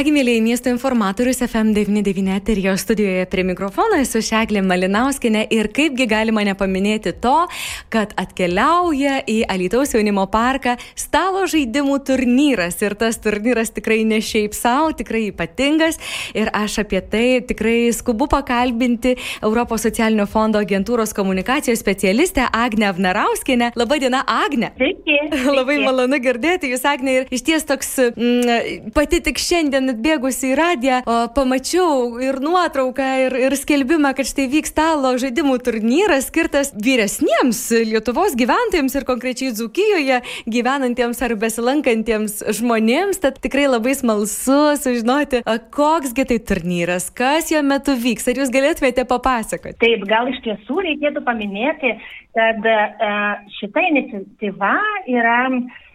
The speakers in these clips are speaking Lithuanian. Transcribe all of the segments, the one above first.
Kągi, mėlyje miesto informatorius FM99 eterijo studijoje prie mikrofono esu Šeglė Malinauskinė ir kaipgi galima nepaminėti to, kad atkeliauja į Alitaus jaunimo parką stalo žaidimų turnyras ir tas turnyras tikrai ne šiaip savo, tikrai ypatingas ir aš apie tai tikrai skubu pakalbinti Europos socialinio fondo agentūros komunikacijos specialistę Agnę Vnarauskinę. Labadiena, Agne. Sveiki. Labai malonu girdėti jūs, Agne, ir iš ties toks mm, pati tik šiandien šiandien atbėgusi į radiją, pamačiau ir nuotrauką, ir, ir skelbimą, kad štai vyks stalo žaidimų turnyras skirtas vyresniems Lietuvos gyventojams ir konkrečiai Dzukijoje gyvenantiems ar besilankantiems žmonėms. Tad tikrai labai smalsu sužinoti, koksgi tai turnyras, kas jo metu vyks. Ar jūs galėtumėte papasakoti? Taip, gal iš tiesų reikėtų paminėti, kad e, šita iniciatyva yra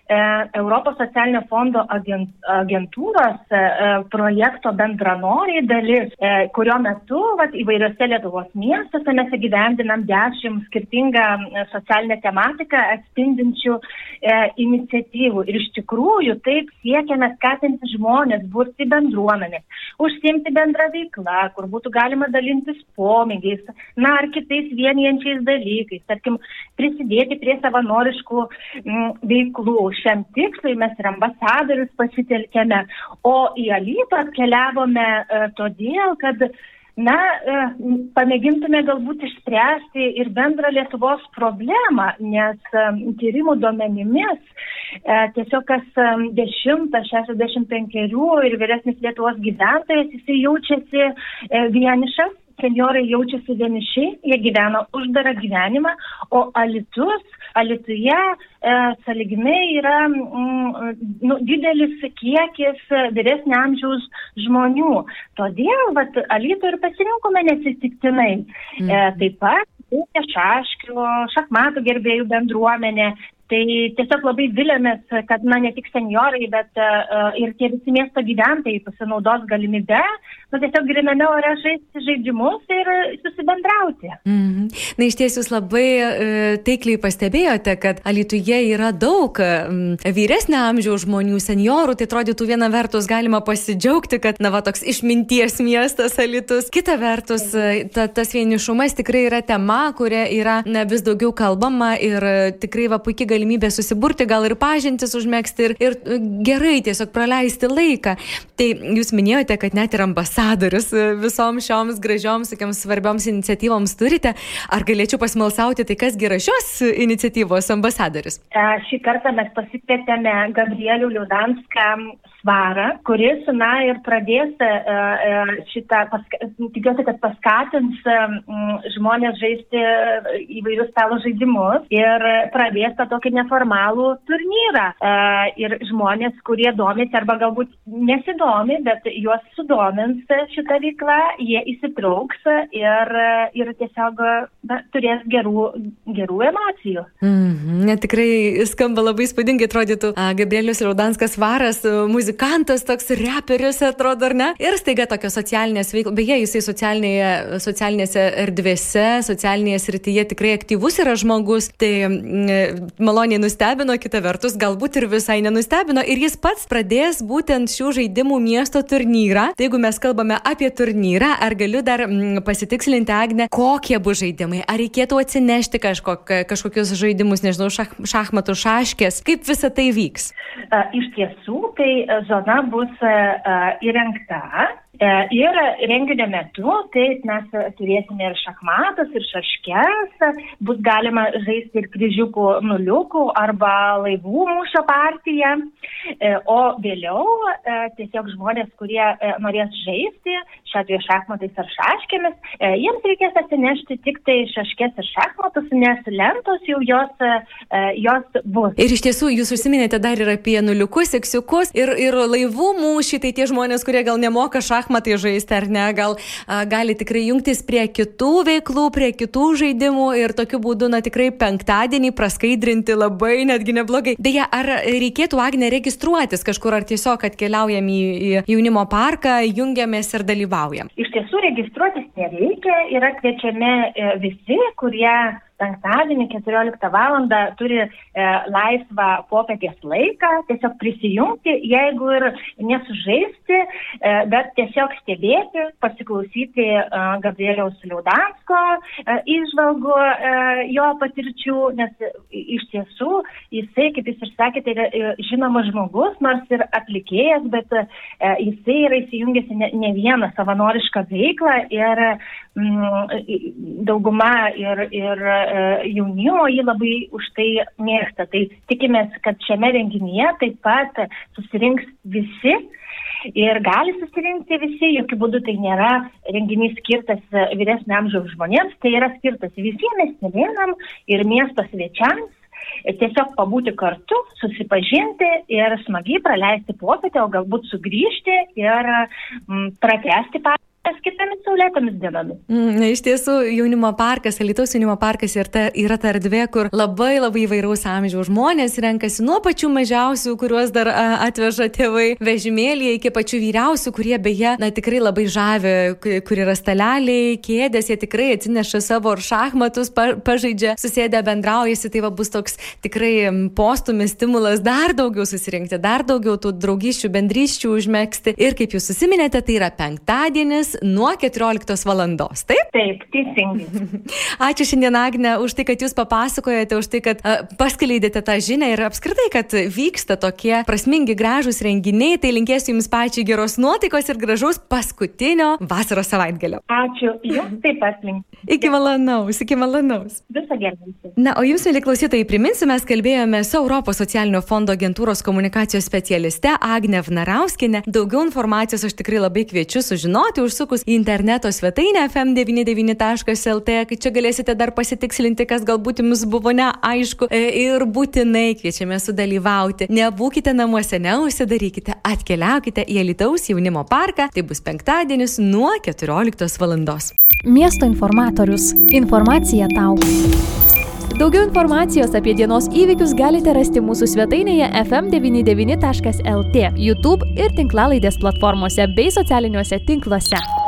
Europos socialinio fondo agentūros e, e, projekto bendranoriai dalis, kurio metu vat, įvairiose Lietuvos miestuose mes įgyvendinam dešimt skirtingą socialinę tematiką atspindinčių e, iniciatyvų. Ir iš tikrųjų taip siekiame skatinti žmonės, burti bendruomenės, užsimti bendrą veiklą, kur būtų galima dalintis pomėgiais, na ar kitais vienijančiais dalykais, tarkim, prisidėti prie savanoriškų m, veiklų. Šiam tikslui mes ir ambasadorius pasitelkėme, o į Alytą atkeliavome e, todėl, kad na, e, pamėgintume galbūt išspręsti ir bendrą Lietuvos problemą, nes e, tyrimų duomenimis e, tiesiog kas 10-65 ir vyresnis Lietuvos gyventojas, jisai jaučiasi vienišas senjorai jaučiasi vieniši, jie gyvena uždarą gyvenimą, o Alitus, Alituje e, saliginai yra mm, nu, didelis kiekis vyresnio amžiaus žmonių. Todėl vat, Alitų ir pasirinkome nesitiktinai. Mm. E, taip pat šaškių, šachmatų gerbėjų bendruomenė, Tai tiesiog labai vilėmės, kad na, ne tik seniorai, bet uh, ir tie visi miesto gyventojai pasinaudos galimybę, nu, tiesiog griname ore žaisti žaidimus ir susibendrauti. Mm -hmm. Na, iš ties jūs labai uh, taikliai pastebėjote, kad Alituje yra daug um, vyresnio amžiaus žmonių, seniorų, tai atrodytų viena vertus galima pasidžiaugti, kad, na, va, toks išminties miestas Alitus, kita vertus ta, tas vienišumas tikrai yra tema, kuria yra na, vis daugiau kalbama ir uh, tikrai va puikiai galimybė susiburti, gal ir pažintis užmėgsti ir, ir e, gerai tiesiog praleisti laiką. Tai jūs minėjote, kad net ir ambasadorius e, visoms šioms gražioms, tokiams svarbioms iniciatyvoms turite. Ar galėčiau pasmalsauti, tai kas yra šios iniciatyvos ambasadorius? E, šį kartą mes pasikvietėme Gabrielių Liudanską svarą, kuris, na, ir pradės šitą, paska, tikiuosi, kad paskatins žmonės žaisti įvairius stalo žaidimus ir pradės tą tokį neformalų turnyrą. Ir žmonės, kurie domisi arba galbūt nesidomi, bet juos sudomins šitą veiklą, jie įsitrauks ir, ir tiesiog na, turės gerų, gerų emocijų. Mm, ne, tikrai skamba labai spūdingai, atrodytų Gabrielius Raudanskas Varas, muzikantas, toks reperis atrodo, ar ne? Ir staiga tokios socialinės veiklos, beje, jisai socialinėse erdvėse, socialinėje srityje tikrai aktyvus yra žmogus, tai mm, maloniai nustebino, kita vertus, galbūt ir visai nenustebino. Ir jis pats pradės būtent šių žaidimų miesto turnyrą. Tai jeigu mes kalbame apie turnyrą, ar galiu dar mm, pasitikslinti, Agne, kokie bus žaidimai? Ar reikėtų atsinešti kažkok, kažkokius žaidimus, nežinau, šach, šachmatų šaškės? Kaip visa tai vyks? Iš tiesų, tai zona bus e, e, įrengta E, ir renginio metu, taip, mes turėsime ir šachmatus, ir šaškes, bus galima žaisti ir kryžiukų nuliukų arba laivų mūšio partiją, e, o vėliau e, tiesiog žmonės, kurie norės žaisti, šiuo atveju šachmatais ar šaškėmis, jiems reikės atsinešti tik tai šaškės ir šachmatus, nes lentos jau jos, jos bus. Ir iš tiesų, jūs užsiminėte dar ir apie nuliukus, seksiukus ir, ir laivų mūšį, tai tie žmonės, kurie gal nemoka šachmatų, šachmatai žaisti ar ne, gal a, gali tikrai jungtis prie kitų veiklų, prie kitų žaidimų ir tokiu būdu, na tikrai penktadienį praskaidrinti labai netgi neblogai. Deja, ar reikėtų Agne registruotis kažkur, ar tiesiog atkeliaujam į, į jaunimo parką, jungiamės ir dalyvaujam? Iš tiesų registruotis nereikia, yra kviečiami e, visi, kurie penktadienį 14 val. turi e, laisvą popietės laiką, tiesiog prisijungti, jeigu ir nesužaisti, e, bet tiesiog stebėti, pasiklausyti e, Gabrieliaus Liaudansko e, išvalgų e, jo patirčių, nes iš tiesų jisai, kaip jūs ir sakėte, yra e, žinomas žmogus, nors ir atlikėjas, bet e, jisai yra įsijungęs ne, ne vieną savanorišką veiklą ir mm, dauguma ir, ir jaunimo jį labai už tai mėgsta. Tai tikimės, kad šiame renginyje taip pat susirinks visi. Ir gali susirinkti visi, jokių būdų tai nėra renginys skirtas vyresnio amžiaus žmonėms, tai yra skirtas visiems miestelėnam ir miesto svečiams tiesiog pabūti kartu, susipažinti ir smagiai praleisti popietę, o galbūt sugrįžti ir mm, pratesti patirtį kitomis saulėtomis dienomis. Mm, iš tiesų, jaunimo parkas, Alitaus jaunimo parkas yra ta, yra ta erdvė, kur labai labai įvairaus amžiaus žmonės renkasi nuo pačių mažiausių, kuriuos dar a, atveža tėvai vežimėlėje, iki pačių vyriausių, kurie beje, na tikrai labai žavi, kur yra staleliai, kėdės, jie tikrai atsineša savo ir šachmatus, pa, pažaidžia, susėdę bendraujasi, tai va bus toks tikrai postumis stimulas dar daugiau susirinkti, dar daugiau tų draugyščių, bendryščių užmėgsti. Ir kaip jūs susiminėte, tai yra penktadienis, nuo 14 valandos, taip? Taip, teisingai. Ačiū šiandien, Agne, už tai, kad jūs papasakojate, už tai, kad paskleidėte tą žinią ir apskritai, kad vyksta tokie prasmingi, gražūs renginiai. Tai linkėsiu Jums pačiai geros nuotaikos ir gražaus paskutinio vasaros savaitgalio. Ačiū, Jums taip pat linkiu. Iki malonaus, iki malonaus. Visą gerą. Na, o Jums, mėly klausytojai, priminsiu, mes kalbėjome su Europos socialinio fondo agentūros komunikacijos specialiste Agne Vnarauskinė. Daugiau informacijos aš tikrai labai kviečiu sužinoti užsukti užsukus į interneto svetainę fm99.lt, kai čia galėsite dar pasitikslinti, kas galbūt jums buvo neaišku e, ir būtinai kviečiame sudalyvauti. Nebūkite namuose, neusidarykite, atkeliaukite į Alitaus jaunimo parką, tai bus penktadienis nuo 14 val. Miesto informatorius. Informacija tau. Daugiau informacijos apie dienos įvykius galite rasti mūsų svetainėje fm99.lt, YouTube ir tinklalaidės platformose bei socialiniuose tinkluose.